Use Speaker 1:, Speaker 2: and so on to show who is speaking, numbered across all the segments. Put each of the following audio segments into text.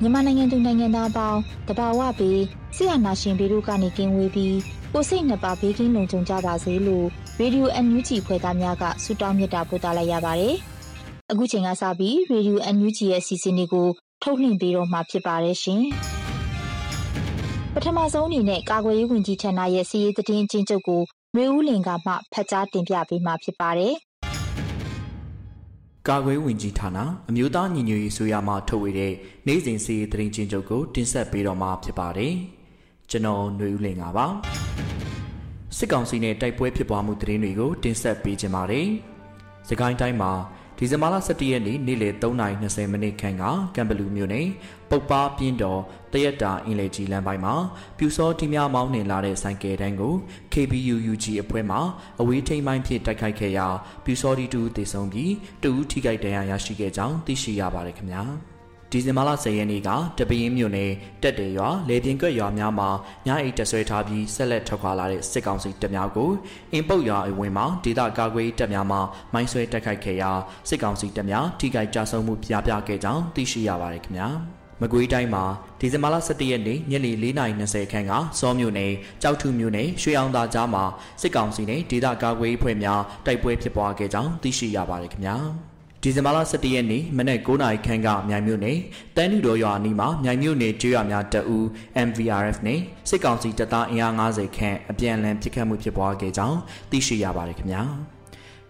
Speaker 1: မြန်မာနိုင်ငံသူနိုင်ငံသားအပေါင်းတဘာဝပြီးဆရာနာရှင်ပြည်တို့ကနေကင်းဝေးပြီးကိုစိတ်နှစ်ပါးဘေးကင်းလုံခြုံကြပါစေလို့ရေဒီယိုအန်ယူဂျီဖွဲ့သားများကဆုတောင်းမြတ်တာပို့သလိုက်ရပါတယ်။အခုချိန်ကစပြီးရေဒီယိုအန်ယူဂျီရဲ့အစီအစဉ်လေးကိုထုတ်လွှင့်ပေးတော့မှာဖြစ်ပါတယ်ရှင်။ပထမဆုံးအနေနဲ့ကာကွယ်ရေးဝန်ကြီးဌာနရဲ့စီးရေးသတင်းအချင်းချုပ်ကိုမျိုးဦးလင်ကမှဖတ်ကြားတင်ပြပေးမှာဖြစ်ပါတယ်။
Speaker 2: ကာကွယ်ဝင်ကြီးဌာနအမျိုးသားညီညွတ်ရေးဆိုရမှထုတ်ဝေတဲ့နိုင်စဉ်စီးသတင်းချင်းချုပ်ကိုတင်ဆက်ပေးတော့မှာဖြစ်ပါတယ်။ကျွန်တော်ຫນွေဦးလင်ပါစစ်ကောင်စီနဲ့တိုက်ပွဲဖြစ်ပွားမှုသတင်းတွေကိုတင်ဆက်ပေးကြပါမယ်။စကိုင်းတိုင်းမှာ ဒီဇင်ဘာလ17ရက်နေ့နေ့လယ်3:20မိနစ်ခန့်ကကံဘလူမြို့နယ်ပုတ်ပါပြင်းတော်တရက်တာအင်လေကြီးလမ်းပိုင်းမှာပြူစောတီများမောင်းနှင်လာတဲ့ဆိုင်ကယ်တန်းကို KBUUG အဖွဲ့မှအဝေးထိန်ပိုင်းဖြစ်တိုက်ခိုက်ခဲ့ရာပြူစောတီတူတေဆုံးပြီးတူထိခိုက်ဒဏ်ရာရရှိခဲ့ကြောင်းသိရှိရပါတယ်ခင်ဗျာ။ ဒီဇင်ဘာလ10ရက်နေ့ကတပင်းမြို့နယ်တက်တယ်ရွာလေပြင်းကွက်ရွာများမှာညအိတ်တဆွဲထားပြီးဆက်လက်ထွက်ခွာလာတဲ့စစ်ကောင်စီတပ်များကိုအင်ပုတ်ရွာအဝင်မှာဒေသကာကွယ်တပ်များမှမိုင်းဆွဲတိုက်ခိုက်ခဲ့ရာစစ်ကောင်စီတပ်များထိခိုက်ကြဆုံးမှုပြပြခဲ့ကြောင်းသိရှိရပါတယ်ခင်ဗျာမကွေးတိုင်းမှာဒီဇင်ဘာလ17ရက်နေ့ညနေ4:20ခန်းကစောမြို့နယ်ကြောက်ထုမြို့နယ်ရွှေအောင်သာကြားမှာစစ်ကောင်စီနဲ့ဒေသကာကွယ်ရေးဖွဲ့များတိုက်ပွဲဖြစ်ပွားခဲ့ကြောင်းသိရှိရပါတယ်ခင်ဗျာ။ ဒီဇင်ဘာလ17ရက်နေ့မနက်9:00နာရီခန့်ကမြိုင်မြို့နယ်တန်းနူတော်ရွာအနီးမှာမြိုင်မြို့နယ်ကျွော်များတအူ MVRF နဲ့စစ်ကောင်စီတပ်သားအင်အား90ခန့်အပြန်အလှန်ပစ်ခတ်မှုဖြစ်ပွားခဲ့ကြောင်းသိရှိရပါတယ်ခင်ဗျာ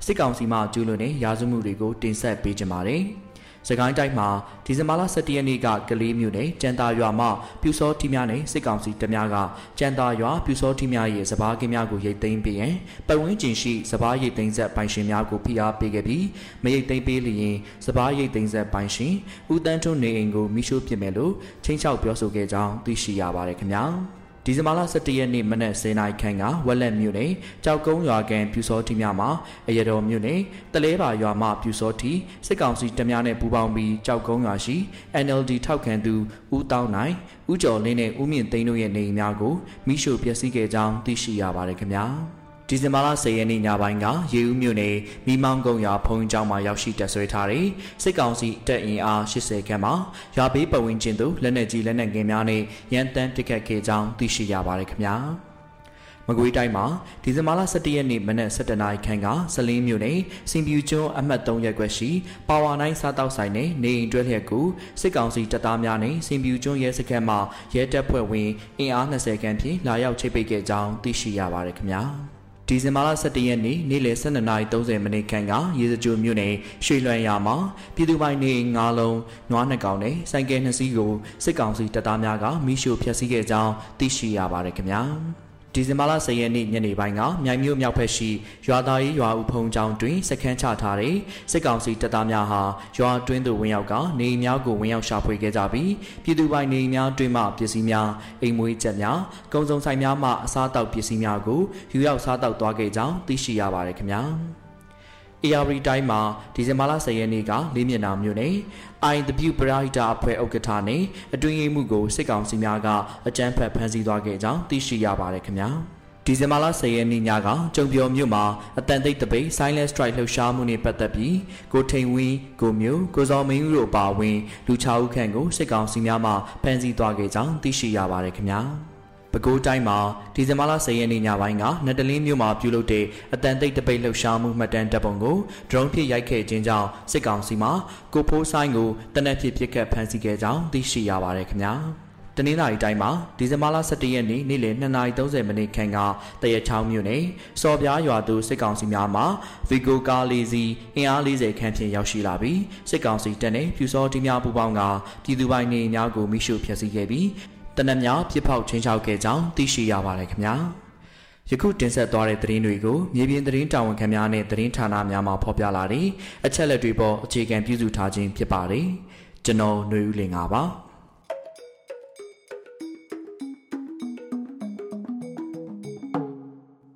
Speaker 2: စစ်ကောင်စီမှကျူးလွန်တဲ့ရာဇဝမှုတွေကိုတင်ဆက်ပေးကြပါမယ်။ စကိုင်းတိုင်းမှာဒီဇင်ဘာလ17ရက်နေ့ကကလေးမြို့နယ်ကြံသာရွာမှပြူစောထီများနဲ့စစ်ကောင်စီတပ်များကကြံသာရွာပြူစောထီများရဲ့စပားကင်းများကိုရိတ်သိမ်းပေးရန်ပတ်ဝန်းကျင်ရှိစပားရိတ်သိမ်းဆက်ပိုင်ရှင်များကိုဖိအားပေးခဲ့ပြီးမရိတ်သိမ်းပေးလျင်စပားရိတ်သိမ်းဆက်ပိုင်ရှင်ဦးတန်းထွန်းနေအိမ်ကိုမိရှို့ပစ်မယ်လို့ချင်းချောက်ပြောဆိုခဲ့ကြောင်းသိရှိရပါတယ်ခင်ဗျာ။ ဒီဇင်ဘာလ17ရက်နေ့မနက်10:00နာရီခန့်ကဝက်လက်မြို့နယ်ကြောက်ကုန်းရွာကန်ပြူစောတီများမှာအရတော်မြို့နယ်တလဲပါရွာမှပြူစောတီစစ်ကောင်စီတပ်များနဲ့ပူးပေါင်းပြီးကြောက်ကုန်းရွာရှိ NLD ထောက်ခံသူဦးတောင်းနိုင်ဦးကျော်လင်းနဲ့ဦးမြင့်သိန်းတို့ရဲ့နေအိမ်များကိုမိရှို့ပျက်စီးခဲ့ကြောင်းသိရှိရပါတယ်ခင်ဗျာ။ ဒီဇင်ဘာလ10ရက်နေ့ညပိုင်းကရေဦးမြို့နယ်မိမောင်းကုန်းရွာဖုံးကျောင်းမှာရောက်ရှိတက်ဆွဲထားတဲ့စစ်ကောင်စီတပ်အင်အား80ခန့်မှာရွာဘေးပတ်ဝန်းကျင်သို့လက်နက်ကြီးလက်နက်ငယ်များနဲ့ရန်တမ်းပစ်ခတ်ခဲ့ကြောင်းသိရှိရပါတယ်ခင်ဗျာမကွေးတိုင်းမှာဒီဇင်ဘာလ17ရက်နေ့မနက်7:00နာရီခန့်ကစလင်းမြို့နယ်စင်ပြူကျွန်းအမှတ်3ရပ်ကွက်ရှိပါဝါနိုင်စားတောက်ဆိုင်နဲ့နေအိမ်တွဲလျက်ကိုစစ်ကောင်စီတပ်သားများနဲ့စင်ပြူကျွန်းရဲစခန်းမှရဲတပ်ဖွဲ့ဝင်အင်အား20ခန့်ဖြင့်လာရောက်ချိတ်ပိတ်ခဲ့ကြောင်းသိရှိရပါတယ်ခင်ဗျာ။ ဒီဇင်ဘာလ17ရက်နေ့နေ့လယ်12:30မိနစ်ခန့်ကရေစကြိုမြို့နယ်ရွှေလွန်ရမှာပြည်သူပိုင်နေငါးလုံးနွားနှစ်ကောင်နဲ့စိုက်ကဲနှစ်စီးကိုစစ်ကောင်စီတပ်သားများကမိရှို့ဖျက်ဆီးခဲ့ကြောင်းသိရှိရပါတယ်ခင်ဗျာ ဒီဇင်ဘာလ10ရက်နေ့ညနေပိုင်းကမြိုင်မြို့မြောက်ဘက်ရှိရွာသားရေးရွာဦးဖုံကျောင်းတွင်စခန်းချထားတဲ့စစ်ကောင်စီတပ်သားများဟာရွာတွင်းသို့ဝင်ရောက်က နေများကိုဝင်ရောက်ရှာဖွေခဲ့ကြပြီးပြည်သူပိုင်နေများတွင်းမှပစ္စည်းများအိမ်မွေးချက်များကုံစုံဆိုင်များမှအစားတောက်ပစ္စည်းများကိုယူရောက်စားတောက်သွားခဲ့ကြောင်းသိရှိရပါတယ်ခင်ဗျာ။ AR တိုင်းမှာဒီဇင်ဘာလ10ရက်နေ့ကလေးမျက်နှာမြို့နယ် IW ပရာဟိတာအဖွဲ့ဥက္ကဋ္ဌနဲ့အတွင်းရေးမှူးကိုစစ်ကောင်စီများကအကြမ်းဖက်ဖမ်းဆီးသွားခဲ့ကြောင်းသိရှိရပါတယ်ခင်ဗျာဒီဇင်ဘာလ10ရက်နေ့ညကကြုံပြော်မြို့မှာအတန်တိတ်တပိတ် Silent Strike လှုပ်ရှားမှုနဲ့ပတ်သက်ပြီးကိုထိန်ဝင်းကိုမျိုးကိုစောမင်းဦးတို့ပါဝင်လူ6ဦးခန့်ကိုစစ်ကောင်စီများမှဖမ်းဆီးသွားခဲ့ကြောင်းသိရှိရပါတယ်ခင်ဗျာ ပဲခူးတိုင်းမှာဒီဇင်ဘာလ10ရက်နေ့ညပိုင်းကနတလင်းမြို့မှာပြုလုပ်တဲ့အတန်တိတ်တပိတ်လှုပ်ရှားမှုမှတ်တမ်းတပ်ပုံကိုဒရုန်းဖြင့်ရိုက်ခဲ့ခြင်းကြောင့်စစ်ကောင်စီမှကိုဖိုးဆိုင်ကိုတနက်ဖြစ်ပစ်ခတ်ဖမ်းဆီးခဲ့ကြောင်းသိရှိရပါတယ်ခင်ဗျာတနင်္လာရီတိုင်းမှာဒီဇင်ဘာလ17ရက်နေ့နေ့လယ်2:30မိနစ်ခန့်ကတရချောင်းမြို့နယ်စော်ပြားရွာသူစစ်ကောင်စီများမှဗီကိုကားလေးစီအင်အား40ခန့်ဖြင့်ရောက်ရှိလာပြီးစစ်ကောင်စီတပ်နှင့်ပြူစောတီများပူးပေါင်းကပြည်သူပိုင်နေများကိုမိရှုဖျက်ဆီးခဲ့ပြီး တနက်များပြစ်ဖောက်ချင်းချောက်ခဲ့ကြောင်းသိရှိရပါတယ်ခင်ဗျာယခုတင်ဆက်သွားတဲ့သတင်းတွေကိုမြေပြင်သတင်းတာဝန်ခံများနဲ့သတင်းဌာနများမှဖော်ပြလာတဲ့အချက်လက်တွေပေါ်အခြေခံပြုစုထားခြင်းဖြစ်ပါတယ်ကျွန်တော်ຫນွေဦးလင်ပါ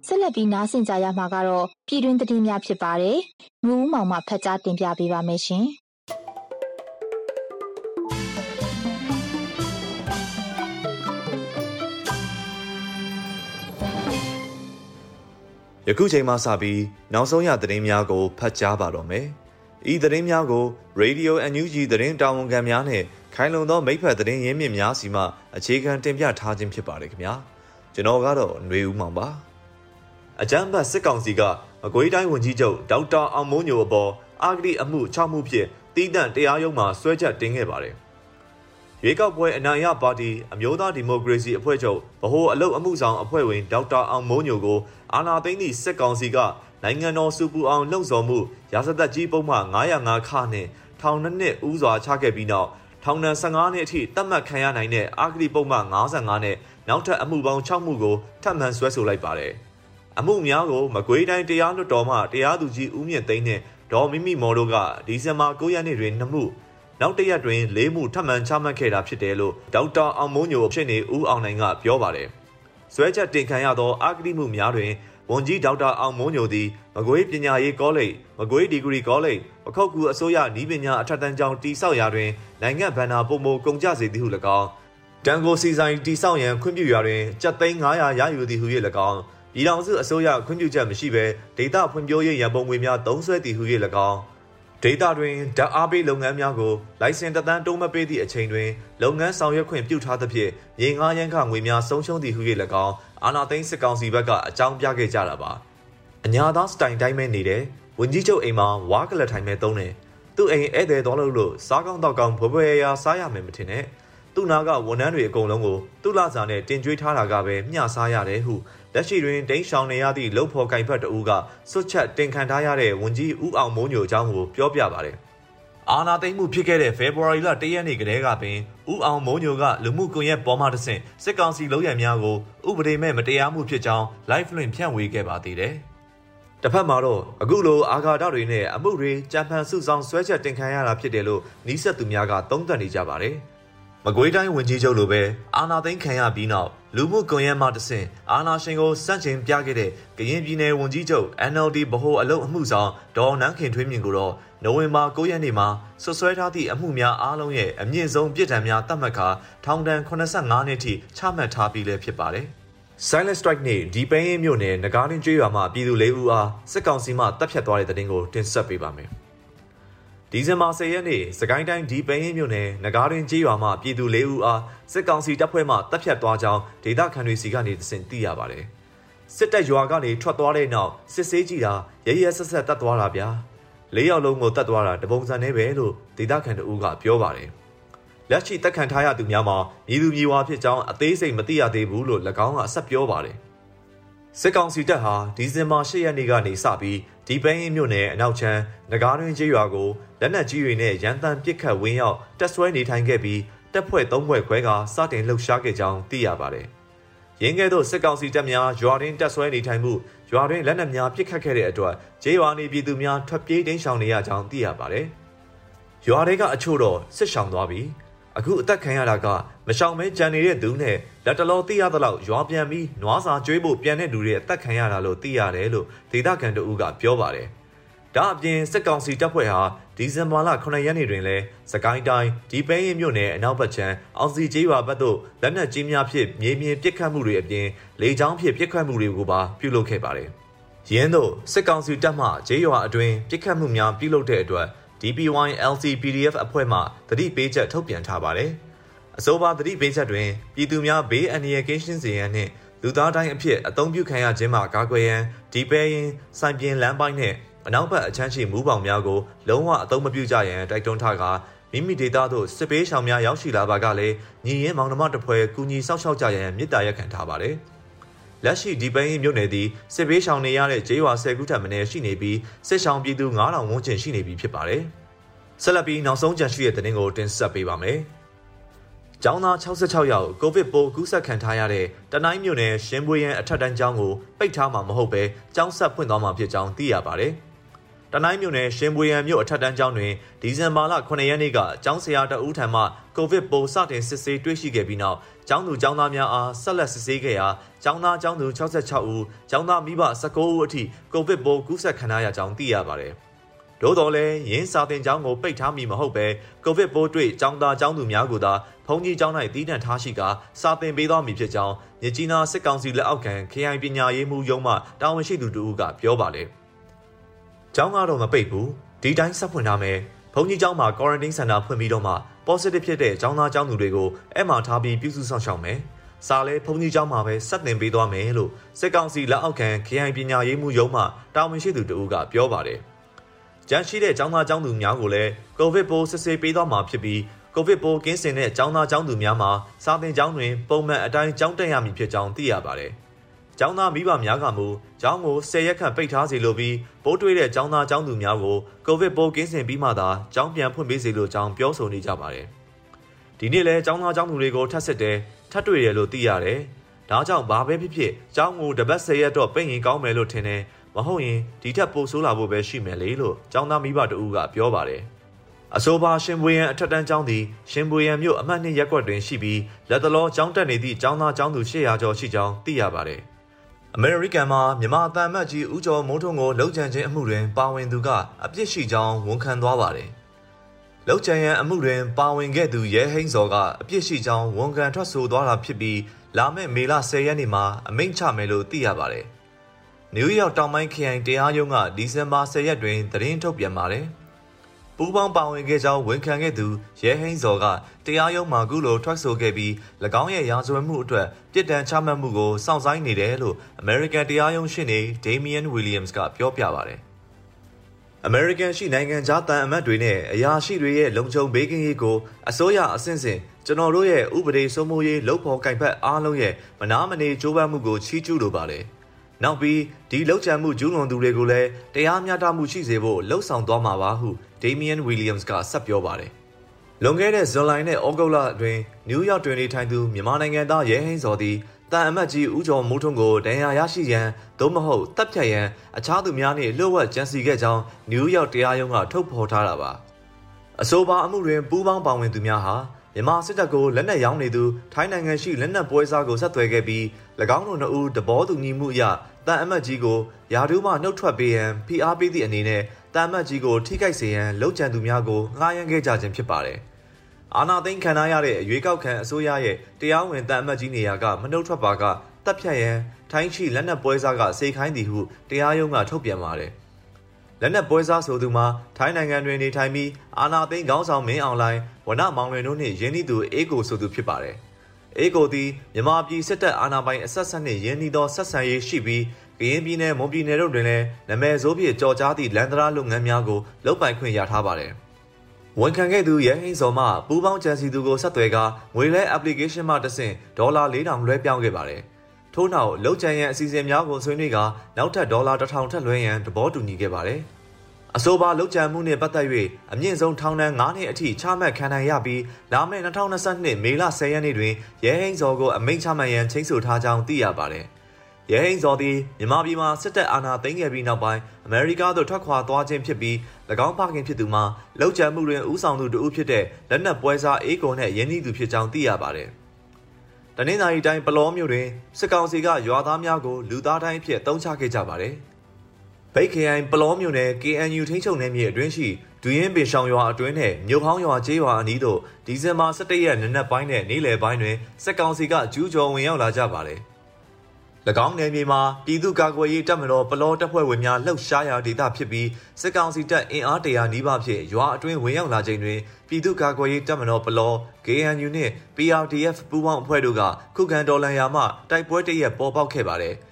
Speaker 1: ဆက်လက်ပြီးနားဆင်ကြရမှာကတော့ပြည်တွင်းသတင်းများဖြစ်ပါတယ်။မျိုးဦးမောင်မှဖတ်ကြားတင်ပြပေးပါမယ်ရှင်။
Speaker 3: ခုချိန်မှစပြီးနောက်ဆုံးရသတင်းများကိုဖတ်ကြားပါတော့မယ်။ဤသတင်းများကို Radio NUG သတင်းတာဝန်ခံများနဲ့ခိုင်လုံသောမိဖက်သတင်းရင်းမြစ်များစီမှအခြေခံတင်ပြထားခြင်းဖြစ်ပါတယ်ခင်ဗျာ။ကျွန်တော်ကတော့ຫນွေဦးမောင်ပါ။အကြမ်းဖက်စစ်ကောင်စီကမကွေးတိုင်းဝန်ကြီးချုပ်ဒေါက်တာအောင်မိုးညိုအပေါ်အာဂတိအမှု6မှုဖြင့်တီးတန့်တရားရုံးမှာဆွဲချက်တင်ခဲ့ပါတယ်။ ရွေးကောက်ပွဲအနိုင်ရပါတီအမျိုးသားဒီမိုကရေစီအဖွဲ့ချုပ်ဗဟိုအလုပ်အမှုဆောင်အဖွဲ့ဝင်ဒေါက်တာအောင်မိုးညိုကိုအာဏာသိမ်းသည့်စစ်ကောင်စီကနိုင်ငံတော်စုပူအောင်လှုံ့ဆော်မှုရာဇသက်ကြီးပုံမှန်905ခနဲ့ထောင်နှစ်နှစ်ဦးစွာချခဲ့ပြီးနောက်ထောင်ဒဏ်15နှစ်အထိတတ်မှတ်ခံရနိုင်တဲ့အာဂတိပုံမှန်55နဲ့နောက်ထပ်အမှုပေါင်း6မှုကိုထပ်မံဆွဲဆိုလိုက်ပါတယ်။အမှုများကိုမကွေးတိုင်းတရားလွှတ်တော်မှတရားသူကြီးဦးမြင့်သိန်းနဲ့ဒေါ်မိမိမော်တို့ကဒီဇင်ဘာ9ရက်နေ့တွင်2မှု နောက်တရက်တွင်လေးမှုထပ်မံချမှတ်ခဲ့တာဖြစ်တယ်လို့ဒေါက်တာအောင်မိုးညိုဖြစ်နေဦးအောင်နိုင်ကပြောပါတယ်။ဆွဲချက်တင်ခံရသောအာဂတိမှုများတွင်ဝန်ကြီးဒေါက်တာအောင်မိုးညိုသည်မကွေးပညာရေးကောလိပ်မကွေးဒီဂရီကောလိပ်ပခောက်ကူအစိုးရဤပညာအထက်တန်းကျောင်းတိဆောက်ရာတွင်နိုင်ငံဗန္နာပုံမကုန်ကြစေသည်ဟု၎င်းတန်ကိုစီဆိုင်တိဆောက်ရန်ခွင့်ပြုရာတွင်ကျပ်သိန်း900ရယူသည်ဟု၍၎င်းပြည်ထောင်စုအစိုးရခွင့်ပြုချက်မရှိဘဲဒေတာဖွံ့ဖြိုးရေးရန်ပုံငွေများသုံးစွဲသည်ဟု၍၎င်း ဒေတာတွင်ဓာတ်အားပေးလုပ်ငန်းများကိုလိုင်စင်တသန်းတုံးမပေးသည့်အချိန်တွင်လုပ်ငန်းဆောင်ရွက်ခွင့်ပြုထားသဖြင့်မြေငှားရန်ခငွေများဆုံးရှုံးသည်ဟု၍၎င်းအာနာသိန်းစစ်ကောင်စီဘက်ကအကြောင်းပြခဲ့ကြတာပါအညာသားစတိုင်တိုင်းပဲနေတယ်ဝင်ကြီးချုပ်အိမ်မှာဝါကလထိုင်မဲ့သုံးတယ်သူ့အိမ်ဧည့်သည်တော်လို့လို့စားကောင်းတော့ကောင်းဘဘွယ်ရာစားရမယ်မထင်နဲ့သူ့နာကဝန်ထမ်းတွေအကုန်လုံးကိုသူ့လစာနဲ့တင်ကြွေးထားတာကပဲမျှစားရတယ်ဟု လက်ရှိတွင်ဒိန်းရှောင်နေရသည့်လုံဖော်ကင်ဖက်တအူးကစွတ်ချက်တင်ခံထားရတဲ့ဝန်ကြီးဦးအောင်မိုးညိုအကြောင်းကိုပြောပြပါတယ်။အာနာသိမ့်မှုဖြစ်ခဲ့တဲ့ဖေဖော်ဝါရီလ၁ရက်နေ့ကတည်းကပင်ဦးအောင်မိုးညိုကလူမှုကွန်ရက်ပေါ်မှာတဆင့်စစ်ကောင်စီလုံရံများကိုဥပဒေမဲ့မတရားမှုဖြစ်ကြောင်း live လွှင့်ဖြန့်ဝေခဲ့ပါသေးတယ်။တစ်ဖက်မှာတော့အခုလိုအာဃာတတွေနဲ့အမှုတွေကြံဖန်စုဆောင်ဆွဲချက်တင်ခံရတာဖြစ်တယ်လို့နီးစပ်သူများကသုံးသပ်နေကြပါတယ်။မကွေးတိုင်းဝန်ကြီးချုပ်လိုပဲအာနာသိန်းခံရပြီးနောက် လူမှုကွန်ရက်မှတဆင့်အာနာရှင်ကိုစန့်ကျင်ပြခဲ့တဲ့ကရင်ပြည်နယ်ဝန်ကြီးချုပ် NLD ဗဟိုအလုပ်အမှုဆောင်ဒေါ်နန်းခင်ထွေးမြင့်ကိုတော့နိုဝင်ဘာ9ရက်နေ့မှာဆွဆွဲထားသည့်အမှုများအားလုံးရဲ့အမြင့်ဆုံးပြစ်ဒဏ်များသတ်မှတ်ကာထောင်ဒဏ်85နှစ်ထိချမှတ်ထားပြီးလည်းဖြစ်ပါတယ်။ Silent Strike နဲ့ဒီပိန်းရင်မြို့နယ်ငကားလင်းကျွေးရွာမှပြည်သူ၄ဦးအားစစ်ကောင်စီမှတပ်ဖြတ်သွားတဲ့တဲ့တင်ကိုတင်ဆက်ပေးပါမယ်။ ဒီဇင်ဘာ10ရက်နေ့စကိုင်းတိုင်းဒီပင်းရင်မြို့နယ်နဂါးရင်ကြီးရွာမှပြည်သူ၄ဦးအားစစ်ကောင်စီတပ်ဖွဲ့မှတပ်ဖြတ်သွားကြောင်းဒေသခံတွေစီကနေသိသိရပါတယ်။စစ်တပ်ရွာကနေထွက်သွားတဲ့နောက်စစ်ဆေးကြည့်တာရရဆက်ဆက်တပ်သွားတာဗျာ။၄ယောက်လုံးကိုတပ်သွားတာတပုံစံနဲ့ပဲလို့ဒေသခံတို့ကပြောပါတယ်။လက်ရှိတပ်ခံထားရသူများမှာမြည်သူမြည်ဝါဖြစ်ကြောင်းအသေးစိတ်မသိရသေးဘူးလို့၎င်းကဆက်ပြောပါတယ်။စစ်ကောင်စီတပ်ဟာဒီဇင်ဘာ၈ရက်နေ့ကနေစပြီးဒီပန်းရင်မြို့နယ်အနောက်ချမ်းငကားတွင်ကျေးရွာကို လက်နက်ကြီးတွေနဲ့ရန်တမ်းပစ်ခတ်ဝင်းရောက်တက်ဆွဲနေထိုင်ခဲ့ပြီးတပ်ဖွဲ့၃ဖွဲ့ခွဲကစတင်လှုပ်ရှားခဲ့ကြောင်းသိရပါတယ်။ရင်းကဲ့သို့စစ်ကောင်စီတပ်များရွာတွင်တက်ဆွဲနေထိုင်မှုရွာတွင်လက်နက်များပစ်ခတ်ခဲ့တဲ့အတွက်ကျေးရွာနေပြည်သူများထွက်ပြေးတိမ်းရှောင်နေရကြောင်းသိရပါတယ်။ရွာတွေကအချို့တော့စစ်ရှောင်သွားပြီးအခုအသက်ခံရတာကမရှောင်မဲကြံနေတဲ့သူနဲ့လက်တလောသိရသလောက်ရွာပြန်ပြီးနွားစာကျွေးဖို့ပြန်တဲ့လူတွေအသက်ခံရတာလို့သိရတယ်လို့ဒေသခံတို့ကပြောပါတယ်။ ဒါအပြင်စစ်ကောင်စီတပ်ဖွဲ့ဟာဒီဇင်ဘာလ9ရက်နေ့တွင်လည်းစကိုင်းတိုင်းဒီပဲရင်မြို့နယ်အနောက်ဘက်ခြမ်းအောင်စီကျေးရွာဘက်သို့လက်နက်ကြီးများဖြင့်မြေမြင်ပစ်ခတ်မှုတွေအပြင်လေကြောင်းဖြင့်ပစ်ခတ်မှုတွေကိုပါပြုလုပ်ခဲ့ပါတယ်။ရင်းတို့စစ်ကောင်စီတပ်မှကျေးရွာအတွင်းပစ်ခတ်မှုများပြုလုပ်တဲ့အတွက် DPY LC PDF အဖွဲ့မှတတိပေးချက်ထုတ်ပြန်ထားပါတယ်။အဆိုပါသတိပေးချက်တွင်ပြည်သူများဘေးအန္တရာယ်ကင်းရှင်းစေရန်နှင့်လူသားတိုင်းအဖြစ်အသုံးပြုခံရခြင်းမှာကာကွယ်ရန်ဒီပဲရင်စိုင်ပြင်လမ်းပိုင်းနှင့် အနောက်ဘက်အချမ်းရှိမူးပေါင်များကိုလုံးဝအသုံးမပြုကြရန်တိုက်တွန်းထားကာမိမိဒေသသို့စစ်ပေးဆောင်များရောက်ရှိလာပါကလည်းညီရင်မောင်နှမတပွဲကူညီဆောက်ရှောက်ကြရန်မြစ်တာရက်ခံထားပါတယ်။လက်ရှိဒီပင်းမြို့နယ်သည်စစ်ပေးဆောင်နေရတဲ့ကျေးရွာ10ခုထပ်မင်းရှိနေပြီးစစ်ဆောင်ပြည်သူ9000ဝန်းကျင်ရှိနေပြီဖြစ်ပါတယ်။ဆက်လက်ပြီးနောက်ဆုံးကြံရှိတဲ့သတင်းကိုတင်ဆက်ပေးပါမယ်။ကျောင်းသား66ယောက်ကိုဗစ်ပိုးကူးစက်ခံထားရတဲ့တနိုင်းမြို့နယ်ရှင်ပွေရန်အထက်တန်းကျောင်းကိုပိတ်ထားမှာမဟုတ်ပဲကျောင်းဆက်ဖွင့်သွားမှာဖြစ်ကြောင်းသိရပါတယ်။ တနိုင်းမြို့နယ်ရှင်ပွေရန်မြို့အထက်တန်းကျောင်းတွင်ဒီဇင်ဘာလ9ရက်နေ့ကကျောင်းဆရာတအူးထံမှကိုဗစ်ပိုးစတင်စစ်ဆေးတွေ့ရှိခဲ့ပြီးနောက်ကျောင်းသူကျောင်းသားများအားဆက်လက်စစ်ဆေးခဲ့ရာကျောင်းသားကျောင်းသူ66ဦးကျောင်းသားမိဘ19ဦးအထိကိုဗစ်ပိုးကူးစက်ခံရကြောင်းသိရပါတယ်။။သို့တော်လည်းရင်းစာတင်ကျောင်းကိုပိတ်ထားမိမဟုတ်ပဲကိုဗစ်ပိုးတွေ့ကျောင်းသားကျောင်းသူများကိုသာဖုန်ကြီးကျောင်း၌တည်တံ့ထားရှိကစာတင်ပေးတော်မူဖြစ်ကြောင်းမြကြီးနားစစ်ကောင်စီလက်အောက်ခံခရိုင်ပညာရေးမှူးရုံးမှတာဝန်ရှိသူတို့ကပြောပါလေ။ ကျောင်းကတော့မပိတ်ဘူးဒီတိုင်းဆက်ဖွင့်ထားမယ်ဘုံကြီးကျောင်းမှာ quarantine center ဖွင့်ပြီးတော့မှ positive ဖြစ်တဲ့ကျောင်းသားကျောင်းသူတွေကိုအဲ့မှာထားပြီးပြုစုဆောင်ရှောက်မယ်စာလဲဘုံကြီးကျောင်းမှာပဲဆက်တင်ပေးသွားမယ်လို့စစ်ကောင်စီလက်အောက်ခံခရိုင်ပညာရေးမှူးရုံးမှတာဝန်ရှိသူတဦးကပြောပါတယ်ကျန်းရှိတဲ့ကျောင်းသားကျောင်းသူများကိုလည်းကိုဗစ်ပိုးစစ်ဆေးပေးသွားမှာဖြစ်ပြီးကိုဗစ်ပိုးကင်းစင်တဲ့ကျောင်းသားကျောင်းသူများမှာစာသင်ကျောင်းတွင်ပုံမှန်အတိုင်းကျောင်းတက်ရမည်ဖြစ်ကြောင်းသိရပါတယ် ကျောင်းသားမိဘများကမူကျောင်းကို10ရက်ခန့်ပိတ်ထားစေလိုပြီးပိုးတွေ့တဲ့ကျောင်းသားကျောင်းသူများကိုကိုဗစ်ပိုးကင်းစင်ပြီးမှသာကျောင်းပြန်ဖွင့်ပေးစေလိုကြောင်းပြောဆိုနေကြပါတယ်။ဒီနေ့လဲကျောင်းသားကျောင်းသူတွေကိုထပ်စစ်တယ်ထပ်တွေ့တယ်လို့သိရတယ်။ဒါကြောင့်ဘာပဲဖြစ်ဖြစ်ကျောင်းကိုတပတ်10ရက်တော့ပိတ်ရင်ကောင်းမယ်လို့ထင်တယ်။မဟုတ်ရင်ဒီထက်ပိုဆိုးလာဖို့ပဲရှိမယ်လေလို့ចောင်းသားမိဘတဦးကပြောပါတယ်အဆိုပါရှင်ပွေရန်အထက်တန်းကျောင်းသည်ရှင်ပွေရန်မြို့အမှတ်နှစ်ရပ်ကွက်တွင်ရှိပြီးလက်တလောကျောင်းတက်နေသည့်ကျောင်းသားကျောင်းသူ800ကျော်ရှိကြောင်းသိရပါတယ်။ အမေရိကန်မှာမြန်မာအသံမတ်ကြီးဦးကျော်မိုးထွန်းကိုလှုပ်ကြံခြင်းအမှုတွင် ပါဝင်သူကအပြစ်ရှိကြောင်းဝန်ခံသွားပါတယ်။လှုပ်ကြံရန်အမှုတွင် ပါဝင်ခဲ့သူရဲဟိန်းစော်ကအပြစ်ရှိကြောင်းဝန်ခံထွက်ဆိုသွားတာဖြစ်ပြီးလာမယ့်မေလ10ရက်နေ့မှာအမိန့်ချမယ်လို့သိရပါတယ်။နယူးယောက်တောင်ပိုင်းခရိုင်တရားရုံးကဒီဇင်ဘာ10ရက်တွင်သတင်းထုတ်ပြန်ပါတယ်။ ပူးပေါင်းပါဝင်ခဲ့ကြောင်းဝန်ခံခဲ့သူရဲဟိန်းစော်ကတရားရုံးမှာကုလိုထွက်ဆိုခဲ့ပြီး၎င်းရဲ့ရာဇဝတ်မှုအတွက်ပြစ်ဒဏ်ချမှတ်မှုကိုစောင့်ဆိုင်းနေတယ်လို့ American တရားရုံးရှင်းနေ Damian Williams ကပြောပြပါတယ်။ American ရှိနိုင်ငံခြားတန်အမတ်တွေနဲ့အရာရှိတွေရဲ့လုံခြုံဘေးကင်းရေးကိုအစိုးရအဆင့်ဆင့်ကျွန်တော်တို့ရဲ့ဥပဒေစိုးမိုးရေးလုပ်ဖော်ကင်ဖက်အားလုံးရဲ့မနာမနေကြိုးပမ်းမှုကိုချီးကျူးလိုပါတယ်။ နောက်ပြီးဒီလောက်ချံမှုကျူးလွန်သူတွေကိုလည်းတရားမျှတမှုရှိစေဖို့လှုံ့ဆော်သွားမှာပါဟု Damian Williams ကဆက်ပြောပါတယ်။လွန်ခဲ့တဲ့ဇွန်လနဲ့ဩဂုတ်လအတွင်းနယူးယောက်တွင်နေထိုင်သူမြန်မာနိုင်ငံသားရဲဟင်းစော်သည်တန်အမတ်ကြီးဦးကျော်မိုးထွန်းကိုဒဏ်ရာရရှိရန်သို့မဟုတ်တပ်ဖြတ်ရန်အခြားသူများနှင့်လှုပ်ဝက်ကြံစီခဲ့ကြောင်းနယူးယောက်တရားရုံးကထုတ်ဖော်ထားတာပါ။အဆိုပါအမှုတွင်ပူးပေါင်းပါဝင်သူများဟာမြန်မာစစ်တပ်ကိုလက်နက်ရောင်းနေသူထိုင်းနိုင်ငံရှိလက်နက်ပွဲစားကိုဆက်သွယ်ခဲ့ပြီး၎င်းတို့နှစ်ဦးတဘောတူညီမှုအရ တန်အမတ်ကြီးကိုယာဒူးမှနှုတ်ထွက်ပေးရန်ဖိအားပေးသည့်အနေနဲ့တန်အမတ်ကြီးကိုထိခိုက်စေရန်လှုပ်ကြံသူများကိုငှားရမ်းခဲ့ကြခြင်းဖြစ်ပါတယ်။အာနာသိန်းခံရတဲ့ရွေးကောက်ခံအစိုးရရဲ့တရားဝင်တန်အမတ်ကြီးနေရာကမနှုတ်ထွက်ပါကတပ်ဖြတ်ရန်ထိုင်းချီလက်နက်ပွဲစားကစေခိုင်းသည်ဟုတရားရုံးကထုတ်ပြန်ပါတယ်။လက်နက်ပွဲစားဆိုသူမှာထိုင်းနိုင်ငံတွင်နေထိုင်ပြီးအာနာသိန်းခေါင်းဆောင်မင်းအောင်လှိုင်ဝနမောင်လွင်တို့နှင့်ရင်းနှီးသူအေကိုဆိုသူဖြစ်ပါတယ်။ အေကိုသည်မြန်မာပြည်စစ်တပ်အာဏာပိုင်အဆက်ဆက်နှင့်ရင်းနှီးသောဆက်ဆံရေးရှိပြီးကရင်ပြည်နယ်မွန်ပြည်နယ်တို့တွင်လည်းနာမည်ဆိုးဖြင့်ကြော်ကြားသည့်လန်ဒရာလုပ်ငန်းများကိုလုပ်ပိုင်ခွင့်ရထားပါတယ်။ဝန်ခံခဲ့သူရဲဟင်းစော်မှပူးပေါင်းကြံစီသူကိုဆက်သွယ်ကငွေလဲ application မှတဆင့်ဒေါ်လာ4000လွှဲပြောင်းခဲ့ပါတယ်။ထို့နောက်လုံခြံရန်အစီအစဉ်များကိုဆွေးနွေးကနောက်ထပ်ဒေါ်လာ1000ထပ်လွှဲရန်သဘောတူညီခဲ့ပါတယ်။ အဆိုပါလောက်ကျန်မှုနှင့်ပတ်သက်၍အမြင့်ဆုံးထောင်ဒဏ်9နှစ်အထိချမှတ်ခံနိုင်ရပြီးလာမယ့်2022မေလ10ရက်နေ့တွင်ရဲဟိန်းစော်ကိုအမိန့်ချမှတ်ရန်ချိန်ဆထားကြောင်းသိရပါတယ်။ရဲဟိန်းစော်သည်မြန်မာပြည်မှာစစ်တပ်အာဏာသိမ်းခဲ့ပြီးနောက်ပိုင်းအမေရိကသို့ထွက်ခွာသွားခြင်းဖြစ်ပြီး၎င်းဖခင်ဖြစ်သူမှာလောက်ကျန်မှုတွင်ဦးဆောင်သူတဦးဖြစ်တဲ့လက်နက်ပွဲစားအေးကုန်နှင့်ရင်းနှီးသူဖြစ်ကြောင်းသိရပါတယ်။တနင်္သာရီတိုင်းပလောမြို့တွင်စစ်ကောင်စီကရွာသားများကိုလူသားတိုင်းအဖြစ်တုံးချခဲ့ကြပါတယ်။ ဗိတ်ခရိုင်ပလောမြို့နယ် KNU ထိန်းချုပ်နယ်မြေအတွင်းရှိဒူရင်ပင်ရှောင်ရွာအတွင်းနဲ့မြို့ဟောင်းရွာကျေးရွာအနီးသို့ဒီဇင်ဘာ17ရက်နနက်ပိုင်းနဲ့နေ့လယ်ပိုင်းတွင်စစ်ကောင်စီကကျူးကျော်ဝင်ရောက်လာကြပါတယ်။၎င်းနယ်မြေမှာပြည်သူ့ကာကွယ်ရေးတပ်မတော်ပလောတပ်ဖွဲ့ဝင်များလှုပ်ရှားရာဒေသဖြစ်ပြီးစစ်ကောင်စီတပ်အင်အားတရာနီးပါးဖြင့်ရွာအတွင်းဝင်ရောက်လာချိန်တွင်ပြည်သူ့ကာကွယ်ရေးတပ်မတော်ပလော KNU နှင့် PRDF ပူးပေါင်းအဖွဲ့တို့ကခုခံတော်လှန်ရာမှတိုက်ပွဲတရက်ပေါ်ပေါက်ခဲ့ပါတယ်။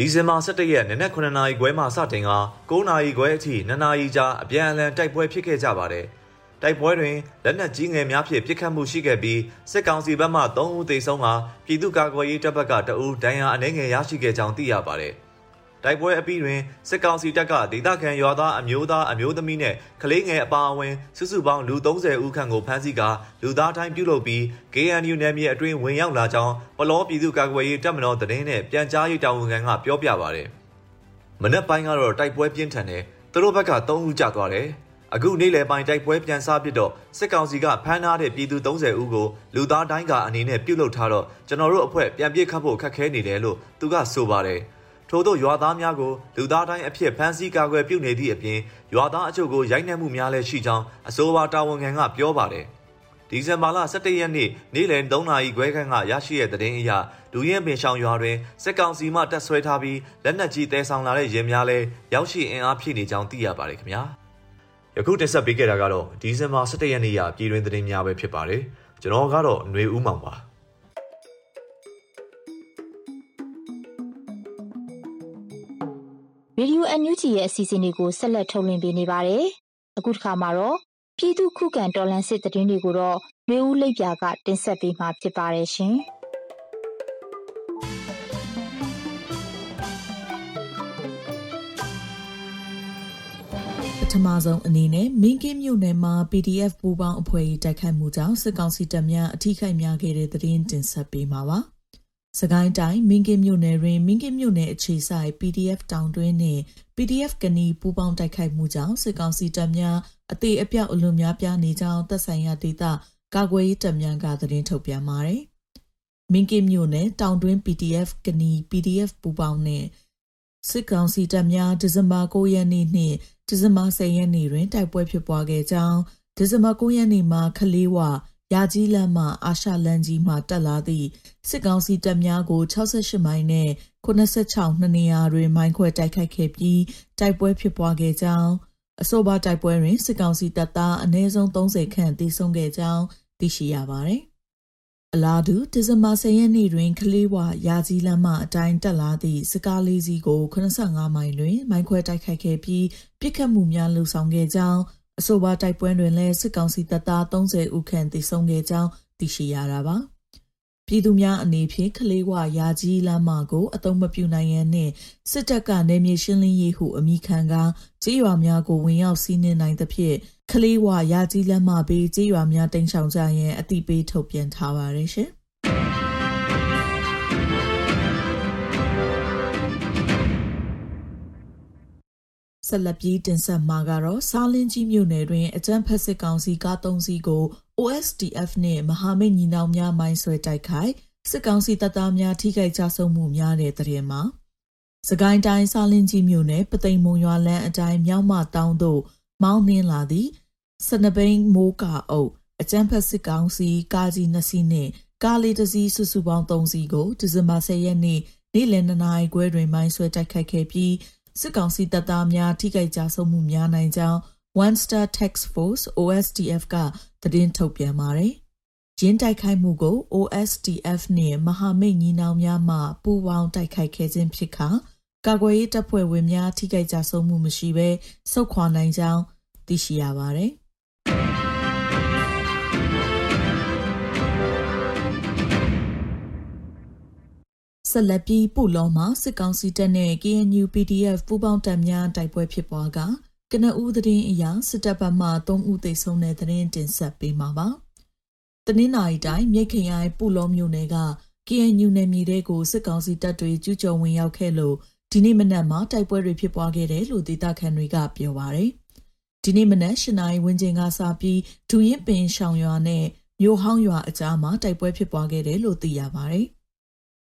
Speaker 3: ဒီဇင်ဘာ17ရက်နေ့နက်9နာရီခွဲမှစတင်က9နာရီခွဲအထိ2နာရီကြာအပြန်အလှန်တိုက်ပွဲဖြစ်ခဲ့ကြပါတယ်။တိုက်ပွဲတွင်လက်နက်ကြီးငယ်များဖြင့်ပစ်ခတ်မှုရှိခဲ့ပြီးစစ်ကောင်စီဘက်မှ3ဦးသေဆုံးကပြည်သူ့ကာကွယ်ရေးတပ်ဘက်က2ဦးဒဏ်ရာအနည်းငယ်ရရှိခဲ့ကြောင်းသိရပါတယ်။ တိုက်ပွဲအပြီးတွင်စစ်ကောင်စီတပ်ကဒေသခံရွာသားအမျိုးသားအမျိုးသမီးနဲ့ကလေးငယ်အပါအဝင်စုစုပေါင်းလူ30ဦးခန့်ကိုဖမ်းဆီးကာလူသားတိုင်းပြုလုပ်ပြီး KNU နယ်မြေအတွင်းဝင်ရောက်လာကြောင်းပလောပြည်သူ့ကာကွယ်ရေးတပ်မတော်သတင်းနဲ့ပြန်ကြားရေးတာဝန်ခံကပြောပြပါတယ်။မနက်ပိုင်းကတော့တိုက်ပွဲပြင်းထန်တယ်။သူတို့ဘက်က3ဦးကြာသွားတယ်။အခုနေ့လယ်ပိုင်းတိုက်ပွဲပြန်စားဖြစ်တော့စစ်ကောင်စီကဖမ်းထားတဲ့ပြည်သူ30ဦးကိုလူသားတိုင်းကအနေနဲ့ပြုတ်လုထားတော့ကျွန်တော်တို့အဖွဲ့ပြန်ပြစ်ခတ်ဖို့ခက်ခဲနေတယ်လို့သူကဆိုပါတယ် ထို့သောရွာသားများကိုလူသားတိုင်းအဖြစ်ဖမ်းဆီးကာကွယ်ပြုနေသည့်အပြင်ရွာသားအချို့ကိုရိုက်နှက်မှုများလည်းရှိကြောင်းအဆိုပါတာဝန်ခံကပြောပါတယ်ဒီဇင်ဘာလ17ရက်နေ့နေ့လယ်3နာရီခွဲခန့်ကရရှိတဲ့သတင်းအရလူရဲပင်ရှောင်ရွာတွင်စစ်ကောင်စီမှတပ်ဆွဲထားပြီးလက်နက်ကြီးတဲဆောင်လာတဲ့ရင်များလည်းရောက်ရှိအင်အားဖြည့်နေကြောင်းသိရပါတယ်ခင်ဗျာ။ယခုတင်ဆက်ပေးခဲ့တာကတော့ဒီဇင်ဘာ17ရက်နေ့ရပြည်တွင်သတင်းများပဲဖြစ်ပါတယ်ကျွန်တော်ကတော့ຫນွေဦးမောင်ပါ
Speaker 1: ရေဒီယိုအန်ယူဂျီရဲ့အစီအစဉ်တွေကိုဆက်လက်ထုတ်လွှင့်ပေးနေပါတယ်အခုတစ်ခါမှာတော့ပြည်သူခုခံတော်လှန်စစ်တရင်တွေကိုတော့ຫນွေဦးလိပ်ပြာကတင်ဆက်ပေးမှာဖြစ်ပါတယ်ရှင်။
Speaker 4: ထမဆုံးအနေနဲ့မင်းကင်းမြို့နယ်မှာ PDF ပူးပေါင်းအဖွဲ့၏တိုက်ခိုက်မှုကြောင့်စစ်ကောင်စီတပ်များအထိခိုက်များခဲ့တဲ့သတင်းတင်ဆက်ပေးမှာပါ။ စကိုင်းတိုင်းမင်းကင်းမြို့နယ်တွင်မင်းကင်းမြို့နယ်အခြေဆိုင် PDF တောင်တွင်းနှင့် PDF ကနီပူးပေါင်းတိုက်ခိုက်မှုကြောင့်စစ်ကောင်စီတပ်များအသေးအပြောက်အလွန်များပြားနေကြောင်းသက်ဆိုင်ရာဒေသကာကွယ်ရေးတပ်များကသတင်းထုတ်ပြန်ပါတယ်။မင်းကင်းမြို့နယ်တောင်တွင်း PDF ကနီ PDF ပူးပေါင်းနှင့်စစ်ကောင်စီတပ်များဒီဇင်ဘာ9ရက်နေ့နှင့်ဒီဇင်ဘာ10ရက်နေ့တွင်တိုက်ပွဲဖြစ်ပွားခဲ့ကြောင်းဒီဇင်ဘာ9ရက်နေ့မှာခလေးဝ ရာကြီးလမ်းမှအာရှလမ်းကြီးမှတက်လာသည့်စစ်ကောင်စီတပ်များကို68မိုင်နဲ့86နှစ်နေရာတွင်မိုင်းခွဲတိုက်ခိုက်ခဲ့ပြီးတိုက်ပွဲဖြစ်ပွားခဲ့ကြောင်းအဆိုပါတိုက်ပွဲတွင်စစ်ကောင်စီတပ်သားအနည်းဆုံး30ခန့်သေဆုံးခဲ့ကြောင်းသိရှိရပါသည်အလားတူဒီဇင်ဘာ10ရက်နေ့တွင်ကလေးဝရာကြီးလမ်းမှအတိုင်းတက်လာသည့်စကားလေးစီးကို85မိုင်တွင်မိုင်းခွဲတိုက်ခိုက်ခဲ့ပြီးပြစ်ခတ်မှုများလှုံ့ဆော်ခဲ့ကြောင်း အဆိုပါတိုက်ပွဲတွင်လည်းစစ်ကောင်စီတပ်သား30ဦးခန့်သေဆုံးခဲ့ကြောင်းသိရှိရတာပါပြည်သူများအနေဖြင့်ကလေးဝရာကြီးလမ်းမကိုအုံမပြုနိုင်ရန်နှင့်စစ်တပ်ကနေမြေရှင်းလင်းရေးဟုအမိခံကကြေးရွာများကိုဝင်ရောက်စီးနှင်နိုင်သဖြင့်ခလေးဝရာကြီးလမ်းမဘေးကြေးရွာများတိမ်းရှောင်ကြရန်အတိပေးထုတ်ပြန်ထားပါတယ်ရှင် ဆက်လက်ပြီးတင်ဆက်မှာကတော့စားလင်းကြီးမြို့နယ်တွင်အကြမ်းဖက်စစ်ကောင်စီကား၃စီးကို OSDF နှင့်မဟာမိတ်ညီနောင်များမိုင်းဆွဲတိုက်ခိုက်စစ်ကောင်စီတပ်သားများထိခိုက်ကြဆုံးမှုများတဲ့တရင်မှာစကိုင်းတိုင်းစားလင်းကြီးမြို့နယ်ပသိမ်မုံရွာလန်းအတိုင်းမြောက်မတောင်းတို့မောင်းနှင်းလာသည့်စနဘိန်းမိုးကအုပ်အကြမ်းဖက်စစ်ကောင်စီကားကြီးနှစ်စီးနှင့်ကားလေးတစ်စီးစုစုပေါင်း3စီးကိုဒီဇင်ဘာ10ရက်နေ့နေ့လယ်2နာရီခွဲတွင်မိုင်းဆွဲတိုက်ခိုက်ခဲ့ပြီး စစ်ကောင်စီတပ်သားများထိခိုက်ကြဆုံးမှုများနိုင်ကြောင်း One Star Task Force OSTF ကသတင်းထုတ်ပြန်ပါတယ်။ရင်းတိုက်ခိုက်မှုကို OSTF နှင့်မဟာမိတ်ညီနောင်များမှပူးပေါင်းတိုက်ခိုက်ခဲ့ခြင်းဖြစ်ကာကာကွယ်ရေးတပ်ဖွဲ့ဝင်များထိခိုက်ကြဆုံးမှုမရှိဘဲစုခွာနိုင်ကြောင်းသိရှိရပါတယ်။ ဆက်လက်ပြီးပုလောမှာစစ်ကောင်စီတပ်နဲ့ KNU PDF ပူးပေါင်းတပ်များတိုက်ပွဲဖြစ်ပွားကကနဦးသတင်းအရစစ်တပ်ဘက်မှ3ဦးသေဆုံးတဲ့သတင်းတင်ဆက်ပေးမှာပါ။တနင်္လာရီတိုင်းမြိတ်ခရိုင်ပုလောမြို့နယ်က KNU နယ်မြေတွေကိုစစ်ကောင်စီတပ်တွေကျူးကျော်ဝင်ရောက်ခဲ့လို့ဒီနေ့မနက်မှာတိုက်ပွဲတွေဖြစ်ပွားခဲ့တယ်လို့ဒေသခံတွေကပြောပါတယ်။ဒီနေ့မနက်၈နာရီဝန်းကျင်ကစပြီးဒူရင်ပင်ရှောင်ရွာနဲ့မြို့ဟောင်းရွာအကြားမှာတိုက်ပွဲဖြစ်ပွားခဲ့တယ်လို့သိရပါတယ်။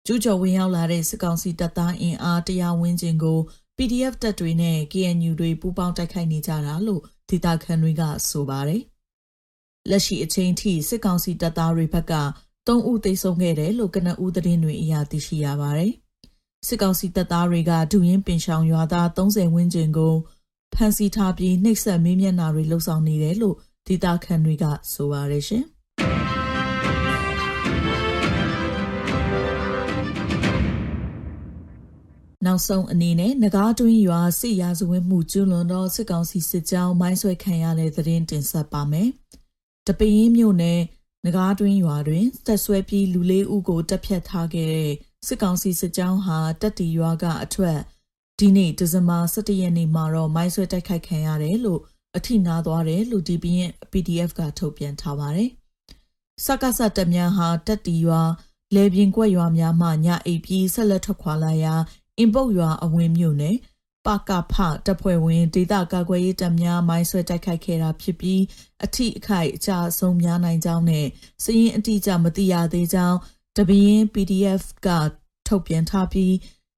Speaker 4: ကျူးကျော်ဝင်ရောက်လာတဲ့စစ်ကောင်စီတပ်သားအင်အားတရာဝန်းကျင်ကို PDF တပ်တွေနဲ့ KNU တွေပူးပေါင်းတိုက်ခိုက်နေကြတာလို့ဒေသခံတွေကဆိုပါတယ်။လက်ရှိအချိန်ထိစစ်ကောင်စီတပ်သားတွေဘက်က3ဦးသေဆုံးခဲ့တယ်လို့ကနဦးသတင်းတွေအရသိရှိရပါတယ်စစ်ကောင်စီတပ်သားတွေကဒူရင်ပင်ရှောင်ရွာသား30ဝန်းကျင်ကိုဖမ်းဆီးထားပြီးနှိပ်စက်မေးမြန်းတာတွေလှုပ်ဆောင်နေတယ်လို့ဒေသခံတွေကဆိုပါတယ်ရှင် နောက်ဆုံးအနေနဲ့နဂါးတွင်းရွာစစ်ရာဇဝတ်မှုကျွလွန်သောစစ်ကောင်စီစစ်ကြောင်းမိုင်းဆွဲခံရတဲ့သတင်းတင်ဆက်ပါမယ်။တပင်းမြို့နယ်နဂါးတွင်းရွာတွင်တက်ဆွဲပြီးလူလေးဦးကိုတပ်ဖြတ်ထားခဲ့တဲ့စစ်ကောင်စီစစ်ကြောင်းဟာတက်တီရွာကအထက်ဒီနေ့ဒီဇင်ဘာ17ရက်နေ့မှာတော့မိုင်းဆွဲတိုက်ခိုက်ခံရတယ်လို့အထိနာသွားတယ်လို့ DPN PDF ကထုတ်ပြန်ထားပါတယ်။စက္ကစတမြန်ဟာတက်တီရွာလေပြင်းကွက်ရွာများမှညအိပ်ပြီးဆက်လက်ထွက်ခွာလာရာ အင်ပုတ်ရွာအဝင်မြို့နယ်ပကဖတပ်ဖွဲ့ဝင်ဒေသကာကွယ်ရေးတပ်များမိုင်းဆွဲတိုက်ခိုက်ခဲ့တာဖြစ်ပြီးအထိအခိုက်အကျဆုံးများနိုင်ကြောင်းနဲ့စည်ရင်အတိအကျမသိရသေးကြောင်းတပင်း PDF ကထုတ်ပြန်ထားပြီး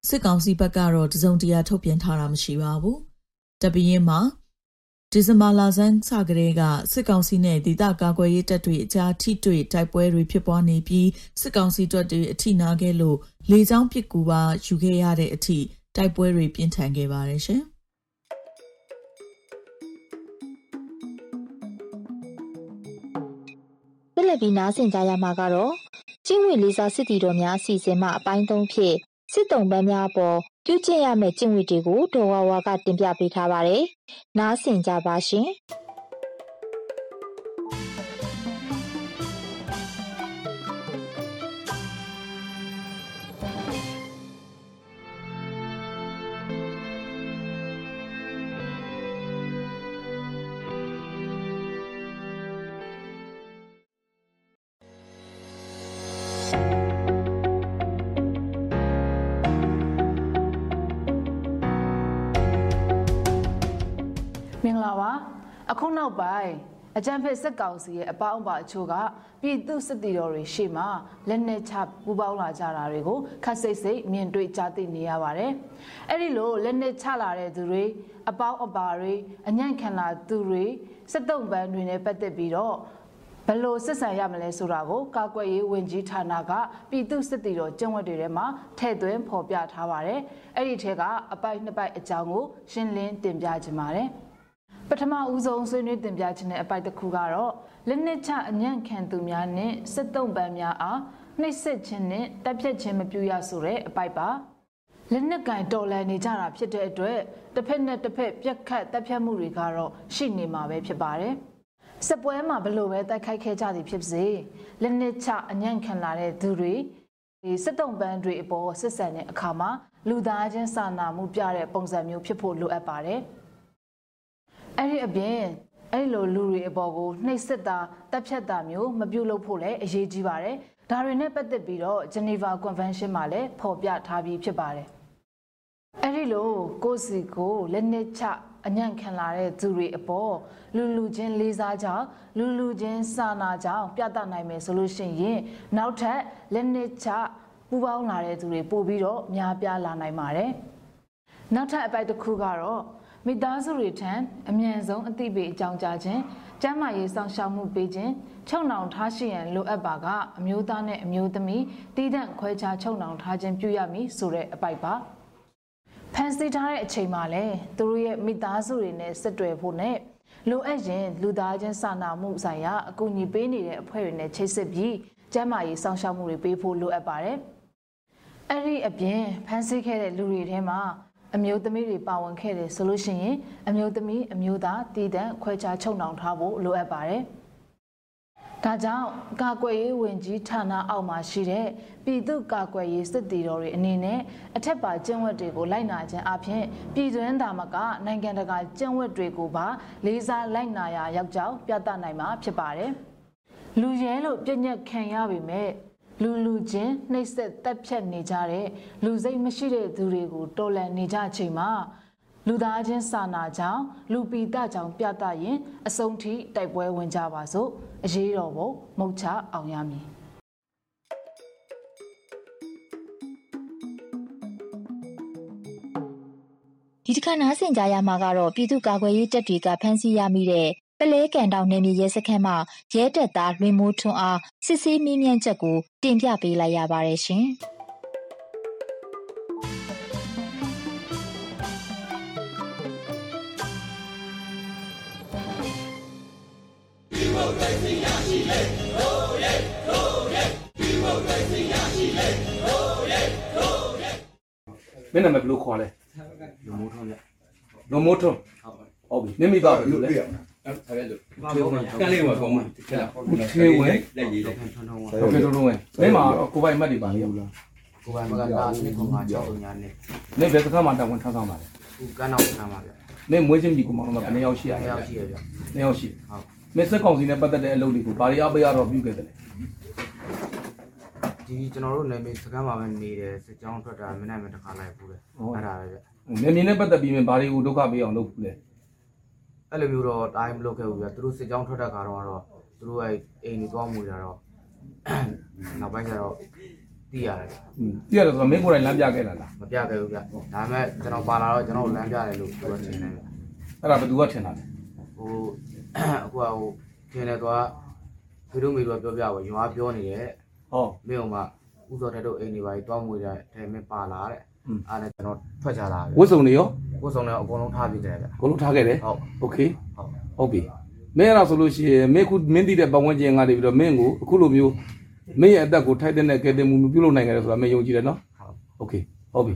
Speaker 4: စစ်ကောင်စီဘက်ကတော့တစုံတရာထုတ်ပြန်ထားတာမရှိပါဘူး။တပင်းမှာ ဒီဇင်ဘာလဆန်းစကလေးကစစ်ကောင်စီနဲ့ဒေသကာကွယ်ရေးတပ်တွေအကြားထိတွေ့တိုက်ပွဲတွေဖြစ်ပွားနေပြီးစစ်ကောင်စီတပ်တွေအထိနာခဲ့လို့လေကြောင်းပစ်ကူပါယူခဲ့ရတဲ့အထိတိုက်ပွဲတွေပြင်းထန်ခဲ့ပါတယ်ရှင်။
Speaker 1: ပြလက်ပြီးနားဆင်ကြရမှာကတော့ကျင့်ဝတ်လေးစားစစ်တီတော်များအစီအစဉ်မှအပိုင်း၃ဖြစ်စစ်တုံးပန်းများပေါ် ပြုကျင့်ရမယ့်ကျင့်ဝတ်တွေကိုဒေါ်ဝါဝါကတင်ပြပေးထားပါတယ်။နားဆင်ကြပါရှင်။
Speaker 5: အခုနောက်ပိုင်းအကြံဖက်စက်ကောင်စီရဲ့အပေါင်းပါအချို့ကပြည်သူစစ်တီတော်တွေရှေ့မှာလက်နက်ချပူပေါင်းလာကြတာတွေကိုခက်စိတ်စိတ်မြင်တွေ့ကြားသိနေရပါတယ်။အဲ့ဒီလိုလက်နက်ချလာတဲ့သူတွေအပေါင်းအပါတွေအညံ့ခံလာသူတွေစစ်တုံးပန်းတွေနဲ့ပတ်သက်ပြီးတော့ဘယ်လိုစစ်ဆန်ရမလဲဆိုတာကိုကာကွယ်ရေးဝန်ကြီးဌာနကပြည်သူစစ်တီတော်ကျင့်ဝတ်တွေထဲမှာထည့်သွင်းဖော်ပြထားပါတယ်။အဲ့ဒီထဲကအပိုက်နှစ်ပိုက်အကြောင်းကိုရှင်းလင်းတင်ပြခြင်းပါတယ်။ ပထမဦးဆုံးဆွေးနွေးတင်ပြခြင်းတဲ့အပိုက်တစ်ခုကတော့လက်နစ်ချအညံ့ခံသူများနဲ့စစ်တုံးပန်းများအားနှိပ်စက်ခြင်းနဲ့တပ်ဖြတ်ခြင်းမပြုရဆိုတဲ့အပိုက်ပါလက်နက်ကင်တော်လန်နေကြတာဖြစ်တဲ့အတွက်တစ်ဖက်နဲ့တစ်ဖက်ပြက်ခတ်တပ်ဖြတ်မှုတွေကတော့ရှိနေမှာပဲဖြစ်ပါတယ်စစ်ပွဲမှာဘလို့ပဲတိုက်ခိုက်ခဲ့ကြသည်ဖြစ်စေလက်နစ်ချအညံ့ခံလာတဲ့သူတွေဒီစစ်တုံးပန်းတွေအပေါ်စစ်ဆန်တဲ့အခါမှာလူသားချင်းစာနာမှုပြတဲ့ပုံစံမျိုးဖြစ်ဖို့လိုအပ်ပါတယ်။ အဲ့ဒီအပြင်အဲ့လိုလူတွေအပေါ်ကိုနှိပ်စက်တာတပ်ဖြတ်တာမျိုးမပြုလုပ်ဖို့လည်းအရေးကြီးပါတယ်။ဒါတွေနဲ့ပတ်သက်ပြီးတော့ Geneva Convention မှာလည်းဖော်ပြထားပြီးဖြစ်ပါတယ်။အဲ့ဒီလိုကိုယ်စီကိုလက်နက်ချအညံ့ခံလာတဲ့သူတွေအပေါ်လူလူချင်းလေးစားကြောင်းလူလူချင်းစာနာကြောင်းပြသနိုင်မယ်ဆိုလို့ရှိရင်နောက်ထပ်လက်နက်ချပူပေါင်းလာတဲ့သူတွေပို့ပြီးတော့များပြားလာနိုင်ပါတယ်။နောက်ထပ်အပိုက်တစ်ခုကတော့ မိသားစုတွေထံအမြန်ဆုံးအသိပေးအကြောင်းကြားခြင်းကျန်းမာရေးစောင့်ရှောက်မှုပေးခြင်းချုပ်နှောင်ထားရှိရန်လိုအပ်ပါကအမျိုးသားနဲ့အမျိုးသမီးတည်တံ့ခွဲခြားချုပ်နှောင်ထားခြင်းပြုရမည်ဆိုတဲ့အပိုက်ပါဖန်ဆီးထားတဲ့အချိန်မှာလည်းသူတို့ရဲ့မိသားစုတွေနဲ့ဆက်တွယ်ဖို့နဲ့လိုအပ်ရင်လူသားချင်းစာနာမှုဆိုင်ရာအကူအညီပေးနေတဲ့အဖွဲ့တွေနဲ့ချိတ်ဆက်ပြီးကျန်းမာရေးစောင့်ရှောက်မှုတွေပေးဖို့လိုအပ်ပါတယ်။အဲ့ဒီအပြင်ဖန်ဆီးခဲ့တဲ့လူတွေထဲမှာ အမျိုးသမီးတွေပါဝင်ခဲ့တယ်ဆိုလို့ရှိရင်အမျိုးသမီးအမျိုးသားတည်တံ့ခွဲခြားချုပ်နှောင်ထားဖို့လိုအပ်ပါတယ်။ဒါကြောင့်ကာကွယ်ရေးဝန်ကြီးဌာနအောက်မှာရှိတဲ့ပြည်သူ့ကာကွယ်ရေးစစ်တီတော်တွေအနေနဲ့အထက်ပါကျင့်ဝတ်တွေကိုလိုက်နာခြင်းအပြင်ပြည်တွင်းသားမကနိုင်ငံတကာကျင့်ဝတ်တွေကိုပါလေးစားလိုက်နာရရောက်ကြောင်းပြသနိုင်မှာဖြစ်ပါတယ်။လူရဲလို့ပြည့်ညက်ခံရပေမဲ့ လူလူချင်းနှိပ်စက်တက်ဖြတ်နေကြတဲ့လူစိတ်မရှိတဲ့သူတွေကိုတော်လန်နေကြချိန်မှာလူသားချင်းစာနာကြောင့်လူပီတကြောင့်ပြသရင်အဆုံးထိတိုက်ပွဲဝင်ကြပါစို့အရေးတော်ဘုံမုတ်ချအောင်ရမည်
Speaker 1: ဒီတစ်ခါနားဆင်ကြရမှာကတော့ပြည်သူ့ကာကွယ်ရေးတပ်တွေကဖမ်းဆီးရမိတဲ့ပလဲကန်တောင်နယ်မြေရဲစခန်းမှာရဲတပ်သားလွင်မိုးထွန်းအား စစ်ဆေးမေးမြန်းချက်ကိုတင်ပြပေးလိုက်ရပါတယ်ရှင်။
Speaker 6: မင်းနာမည်ဘယ်လိုခေါ်လဲ
Speaker 7: လွန်မိုးထွန်းဗျ
Speaker 6: လွန်မိုးထွန်းဟုတ်ပါ
Speaker 7: ဘူး
Speaker 6: ဟုတ်ပြီမင်းမိသားဘယ်လိုလဲ
Speaker 7: ဒါပဲလို့ကလေးဝယ်ကောင်းမှာတကယ်
Speaker 6: လားခေဝဲ
Speaker 7: လက်ရည်လက်ထုံထုံဝ
Speaker 6: ယ်ဟုတ်ကဲ့ထုံထုံဝယ်မင်းမှာကိုပိုင်မှတ်တွေပါလေဟုတ်လား
Speaker 7: ကိုပိုင်မှတ်ကလာစနစ်ကောင်ကကြောက်ညာနဲ့
Speaker 6: မင်းဘယ်စကားမှတာဝန်ထမ်းဆောင်ပါလဲ
Speaker 7: ကိုကန်းအောင်ထမ်းပါဗျ
Speaker 6: မင်းမွေးချင်းကြီးကိုမောင်တော့ဘယ်နှစ်ယောက်ရှိရလဲ
Speaker 7: နှစ်ယောက်ရှိရဗျ
Speaker 6: နှစ်ယောက်ရှိ
Speaker 7: ဟုတ်
Speaker 6: မင်းစက်ကောင်စီနဲ့ပတ်သက်တဲ့အလုပ်တွေကိုဘာတွေအပရတော့ပြုခဲ့တယ်လဲ
Speaker 7: ဒီကျွန်တော်တို့နယ်မြေစကမ်းမှာပဲနေတယ်စကြောင်းထွက်တာမနေ့မှတစ်ခါလိုက်ဘူးလေအဲ့ဒါပဲဗျ
Speaker 6: နယ်မြေနဲ့ပတ်သက်ပြီးမှဘာတွေကိုဒုက္ခပေးအောင်လုပ်ဘူးလဲ
Speaker 7: အဲ့လိုမျိုးတော့တိုင်းမလုပ်ခဲ့ဘူးဗျသူတို့စစ်ကြောင်းထွက်တဲ့ခါတော့တော့သူတို့အဲ့အိမ်ကြီးသွားမှုကြတော့နောက်ပိုင်းကျတော့သိရတယ်ဗျ
Speaker 6: อืมသိရတယ်ဆိုတော့မင်းကိုယ်တိုင်လမ်းပြခဲ့တာလား
Speaker 7: မပြခဲ့ဘူးဗျဒါပေမဲ့ကျွန်တော်ပါလာတော့ကျွန်တော်လမ်းပြတယ်လို့ပြောချင်တယ်ဗျ
Speaker 6: အဲ့ဒါဘယ်သူကထင်တာလဲ
Speaker 7: ဟိုအခုကဟိုခင်းနေတော့ဖေတို့မေတို့ပြောပြပါရွာပြောနေတယ်
Speaker 6: ဟော
Speaker 7: မင်းကမှဥစောတဲ့တို့အိမ်တွေပါတွားမွေတဲ့ထဲမင်းပါလာတဲ့အားနဲ့ကျွန်တော်ထွက်ချလာ
Speaker 6: ဝတ်စုံတွေရော
Speaker 7: ကိုယ်ဆောင်လည်းအကုန်လုံးထားပြတယ်ဗျ
Speaker 6: အကုန်လုံးထားခဲ့တယ်
Speaker 7: ဟုတ်
Speaker 6: โอเค
Speaker 7: ဟုတ်
Speaker 6: ဟုတ်ပြီမင်းအဲ့ဒါဆိုလို့ရှိရင်မင်းခုမင်းသိတဲ့ပတ်ဝန်းကျင်ကနေပြီးတော့မင်းကိုအခုလိုမျိုးမင်းရဲ့အသက်ကိုထိုက်တဲ့နဲ့ကဲတင်မှုပြုလုပ်နိုင်ကြတယ်ဆိုတာမင်းယုံကြည်တယ်နော်
Speaker 7: ဟုတ်
Speaker 6: โอเคဟုတ်ပြီ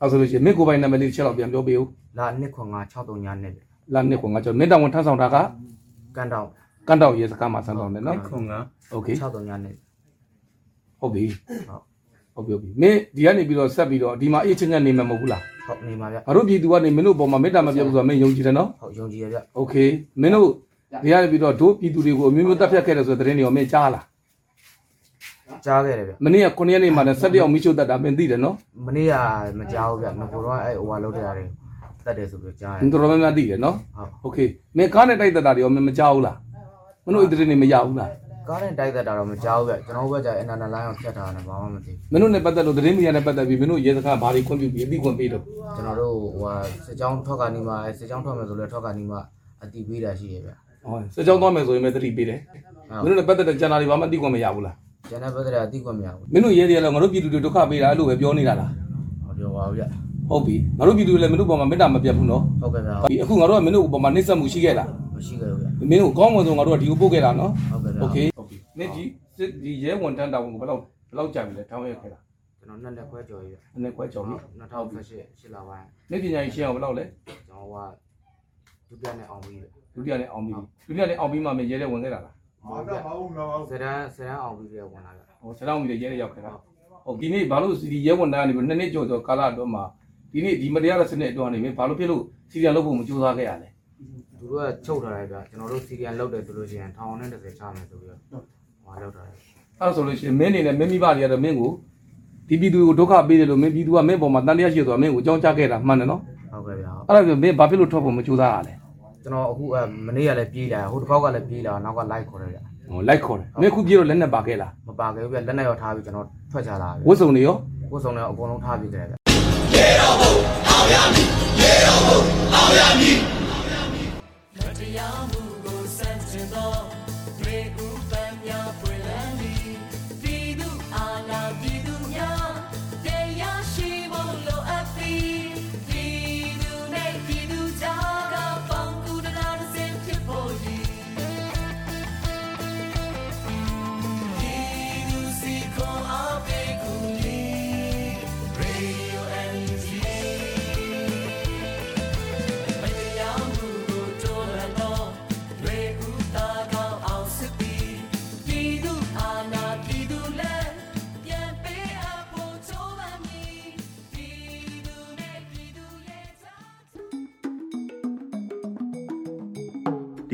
Speaker 6: အဲ့ဆိုလို့ရှိရင်မင်းကိုယ်ပိုင်နာမည်လေးတစ်ချက်တော့ပြန်ပြောပေးဦး
Speaker 7: လာနှစ်ခွန်က63ညနဲ့
Speaker 6: လာနှစ်ခွန်ကကျွန်တော်မင်းတောင်ဝန်ထမ်းဆောင်တာက
Speaker 7: ကန်တောင်
Speaker 6: ကန်တောင်ရဲစခန်းမှာဆန်းဆောင်တယ်နော်
Speaker 7: ခွန်က
Speaker 6: โอเค
Speaker 7: 63ညနဲ့
Speaker 6: ဟုတ်ပြီ
Speaker 7: ဟုတ်
Speaker 6: ဟုတ်ပြီဟုတ်ပြီမင်းဒီကနေပြီးတော့ဆက်ပြီးတော့ဒီမှာအေးချင်းချင်းနေမှာမဟုတ်ဘူးလား
Speaker 7: ဟုတ်နေပါဗျ
Speaker 6: ငါတို့ပြည်သူကနေမင်းတို့ပေါ်မှာမေတ္တာမပြတ်ဘူးဆိုတာမင်းယုံကြည်တယ်နော်
Speaker 7: ဟုတ်ယုံကြည်ရဗျ
Speaker 6: โอเคမင်းတို့ဒီကနေပြီးတော့တို့ပြည်သူတွေကိုအမျိုးမျိုးတပ်ဖြတ်ခဲ့တယ်ဆိုတဲ့သတင်းတွေရောမင်းကြားလား
Speaker 7: ကြားခဲ့တယ်ဗျ
Speaker 6: မနေ့က9ရက်နေ့မှာလည်း17ယောက်မိရှုတက်တာမင်းသိတယ်နော်
Speaker 7: မနေ့ကမကြားဘူးဗျငါကတော့အဲ့ဟိုဟာလုပ်တဲ့ရတယ်တတ်တယ်ဆိုပြီးကြားတယ်
Speaker 6: တော်တော်များများသိတယ်နော်
Speaker 7: ဟုတ်
Speaker 6: โอเคမင်းကားနဲ့တိုက်တက်တာတွေရောမင်းမကြားဘူးလားမင်းတို့အဲ့ဒီသတင်းတွေမရဘူးလား
Speaker 7: ကားနဲ့တိုက်သက်တာတော့မကြားဘူးဗျကျွန်တော်ဘက်ကအင်တာနက်လိုင်းအောင်ဖြတ်ထားတာဘာမှမသိ
Speaker 6: မင်းတို့နဲ့ပတ်သက်လို့သတင်းမီဒီယာနဲ့ပတ်သက်ပြီးမင်းတို့ရဲစခန်းဘာတွေခွင့်ပြုပြီးအသိခွင့်ပေးလို့
Speaker 7: ကျွန်တော်တို့ဟိုဟာစစ်ကြောင်းထွက်ကနေမှစစ်ကြောင်းထွက်မယ်ဆိုလဲထွက်ကနေမှအတီးပေးတာရှိရဗျ
Speaker 6: ဟောစကြောင်းသွားမယ်ဆိုရင်လည်းသတိပေးတယ်မင်းတို့နဲ့ပတ်သက်တဲ့ကျန်တာတွေဘာမှအသိခွင့်မရဘူးလား
Speaker 7: ကျန်တဲ့ဘက်ကအတီးခွင့်မရဘူး
Speaker 6: မင်းတို့ရဲတွေကလည်းငါတို့ပြည်သူတွေဒုက္ခပေးတာအဲ့လိုပဲပြောနေတာလား
Speaker 7: ဟောပြောပါဦးဗျ
Speaker 6: ဟုတ်ပြီငါတို့ပြည်သူတွေလည်းမင်းတို့ပေါ်မှာမေတ္တာမပြတ်ဘူးနော်
Speaker 7: ဟုတ်ကဲ့ဗျ
Speaker 6: ဒီအခုငါတို့ကမင်းတို့ပေါ်မှာနှိမ့်ဆက်မှုရှိခဲ့လား
Speaker 7: မရှိခဲ့ဘူးဗျ
Speaker 6: မင်းတို့ကောင်းမွန်ဆုံးငါတို့ကဒီကိုပို့ခဲ့တာနော်
Speaker 7: ဟုတ်ကဲ့ဗျ
Speaker 6: โอเคဟုတ်ပြီနေ့ဒီစစ်ဒီရဲဝန်တန်းတာဝန်ကိုဘယ်လောက်ဘယ်လောက်ကြာပြီလဲတောင်းရခဲ့တာ
Speaker 7: ကျွန်တော်နှစ်လက်ခွဲကြော်ကြီးဗျ
Speaker 6: နည်းနည်းခွဲကြော်ပြီ
Speaker 7: 2018ရှစ်လပိုင်း
Speaker 6: နေ့ပညာရေးရှင်းအောင်ဘယ်လောက်လဲ
Speaker 7: ကျွန်တော်ကဒုတိယနဲ့အောင်ပြီးဗျ
Speaker 6: ဒုတိယနဲ့အောင်ပြီဒုတိယနဲ့အောင်ပြီးမှမရဲတဲ့ဝင်ခဲ့တာလား
Speaker 7: ဟုတ်ဗျစရန်စရန်အောင်ပြီးရဝင်လာဗျ
Speaker 6: ဟိုဆရာအောင်ကြီးရဲတဲ့ရောက်ခဲ့တာဟုတ်ဒီနေ့ဘာလို့ဒီရဲဝန်တန်းကနေပြီးနှစ်နှစ်ကျော်ကျော်ကာလအတွင်းမှာဒီနေ့ဒီမတရားတဲ့စနစ်အတွင်းနေပြီဘာလို့ဖြစ်လို့စီရီယံလုပ်ဖို့မကြိုးစားခဲ့ရလဲ
Speaker 7: သူ တို့ကချုပ်ထားတယ်ဗျကျွန်တော်တို့စီရီယန်လောက်တယ်ဆိုလို့ရှိရင်ထောင်နဲ့30ချမယ်ဆိုပြီးတော့ဟောလောက်ထားတယ်
Speaker 6: အဲ့ဒါဆိုလို့ရှိရင်မင်းနေနဲ့မင်းမိဘတွေကတော့မင်းကိုဒီပြည်သူကိုဒုက္ခပေးတယ်လို့မင်းပြည်သူကမင်းပေါ်မှာတန်တရားရှိတယ်ဆိုတာမင်းကိုအကြောင်းကြားခဲ့တာမှန်တယ်နော်
Speaker 7: ဟုတ်ကဲ့ဗျ
Speaker 6: အဲ့ဒါဆိုမင်းဘာဖြစ်လို့ထွက်ဖို့မကြိုးစားရလဲ
Speaker 7: ကျွန်တော်အခုမနေ့ကလည်းပြေးလာဟိုတစ်ခေါက်ကလည်းပြေးလာနောက်ကလိုက်ခေါ်တယ်ဗျ
Speaker 6: ဟိုလိုက်ခေါ်တယ်မင်းခုပြေတော့လက်နဲ့ပါခဲ့လား
Speaker 7: မပါခဲ့ဘူးဗျလက်နဲ့ရောထားပြီးကျွန်တော်ထွက်ချလာဗျ
Speaker 6: ဝတ်စုံတွေရော
Speaker 7: ကိုယ်ဆောင်လည်းအကုန်လုံးထားပြီးတယ်ဗျ
Speaker 3: ဒီ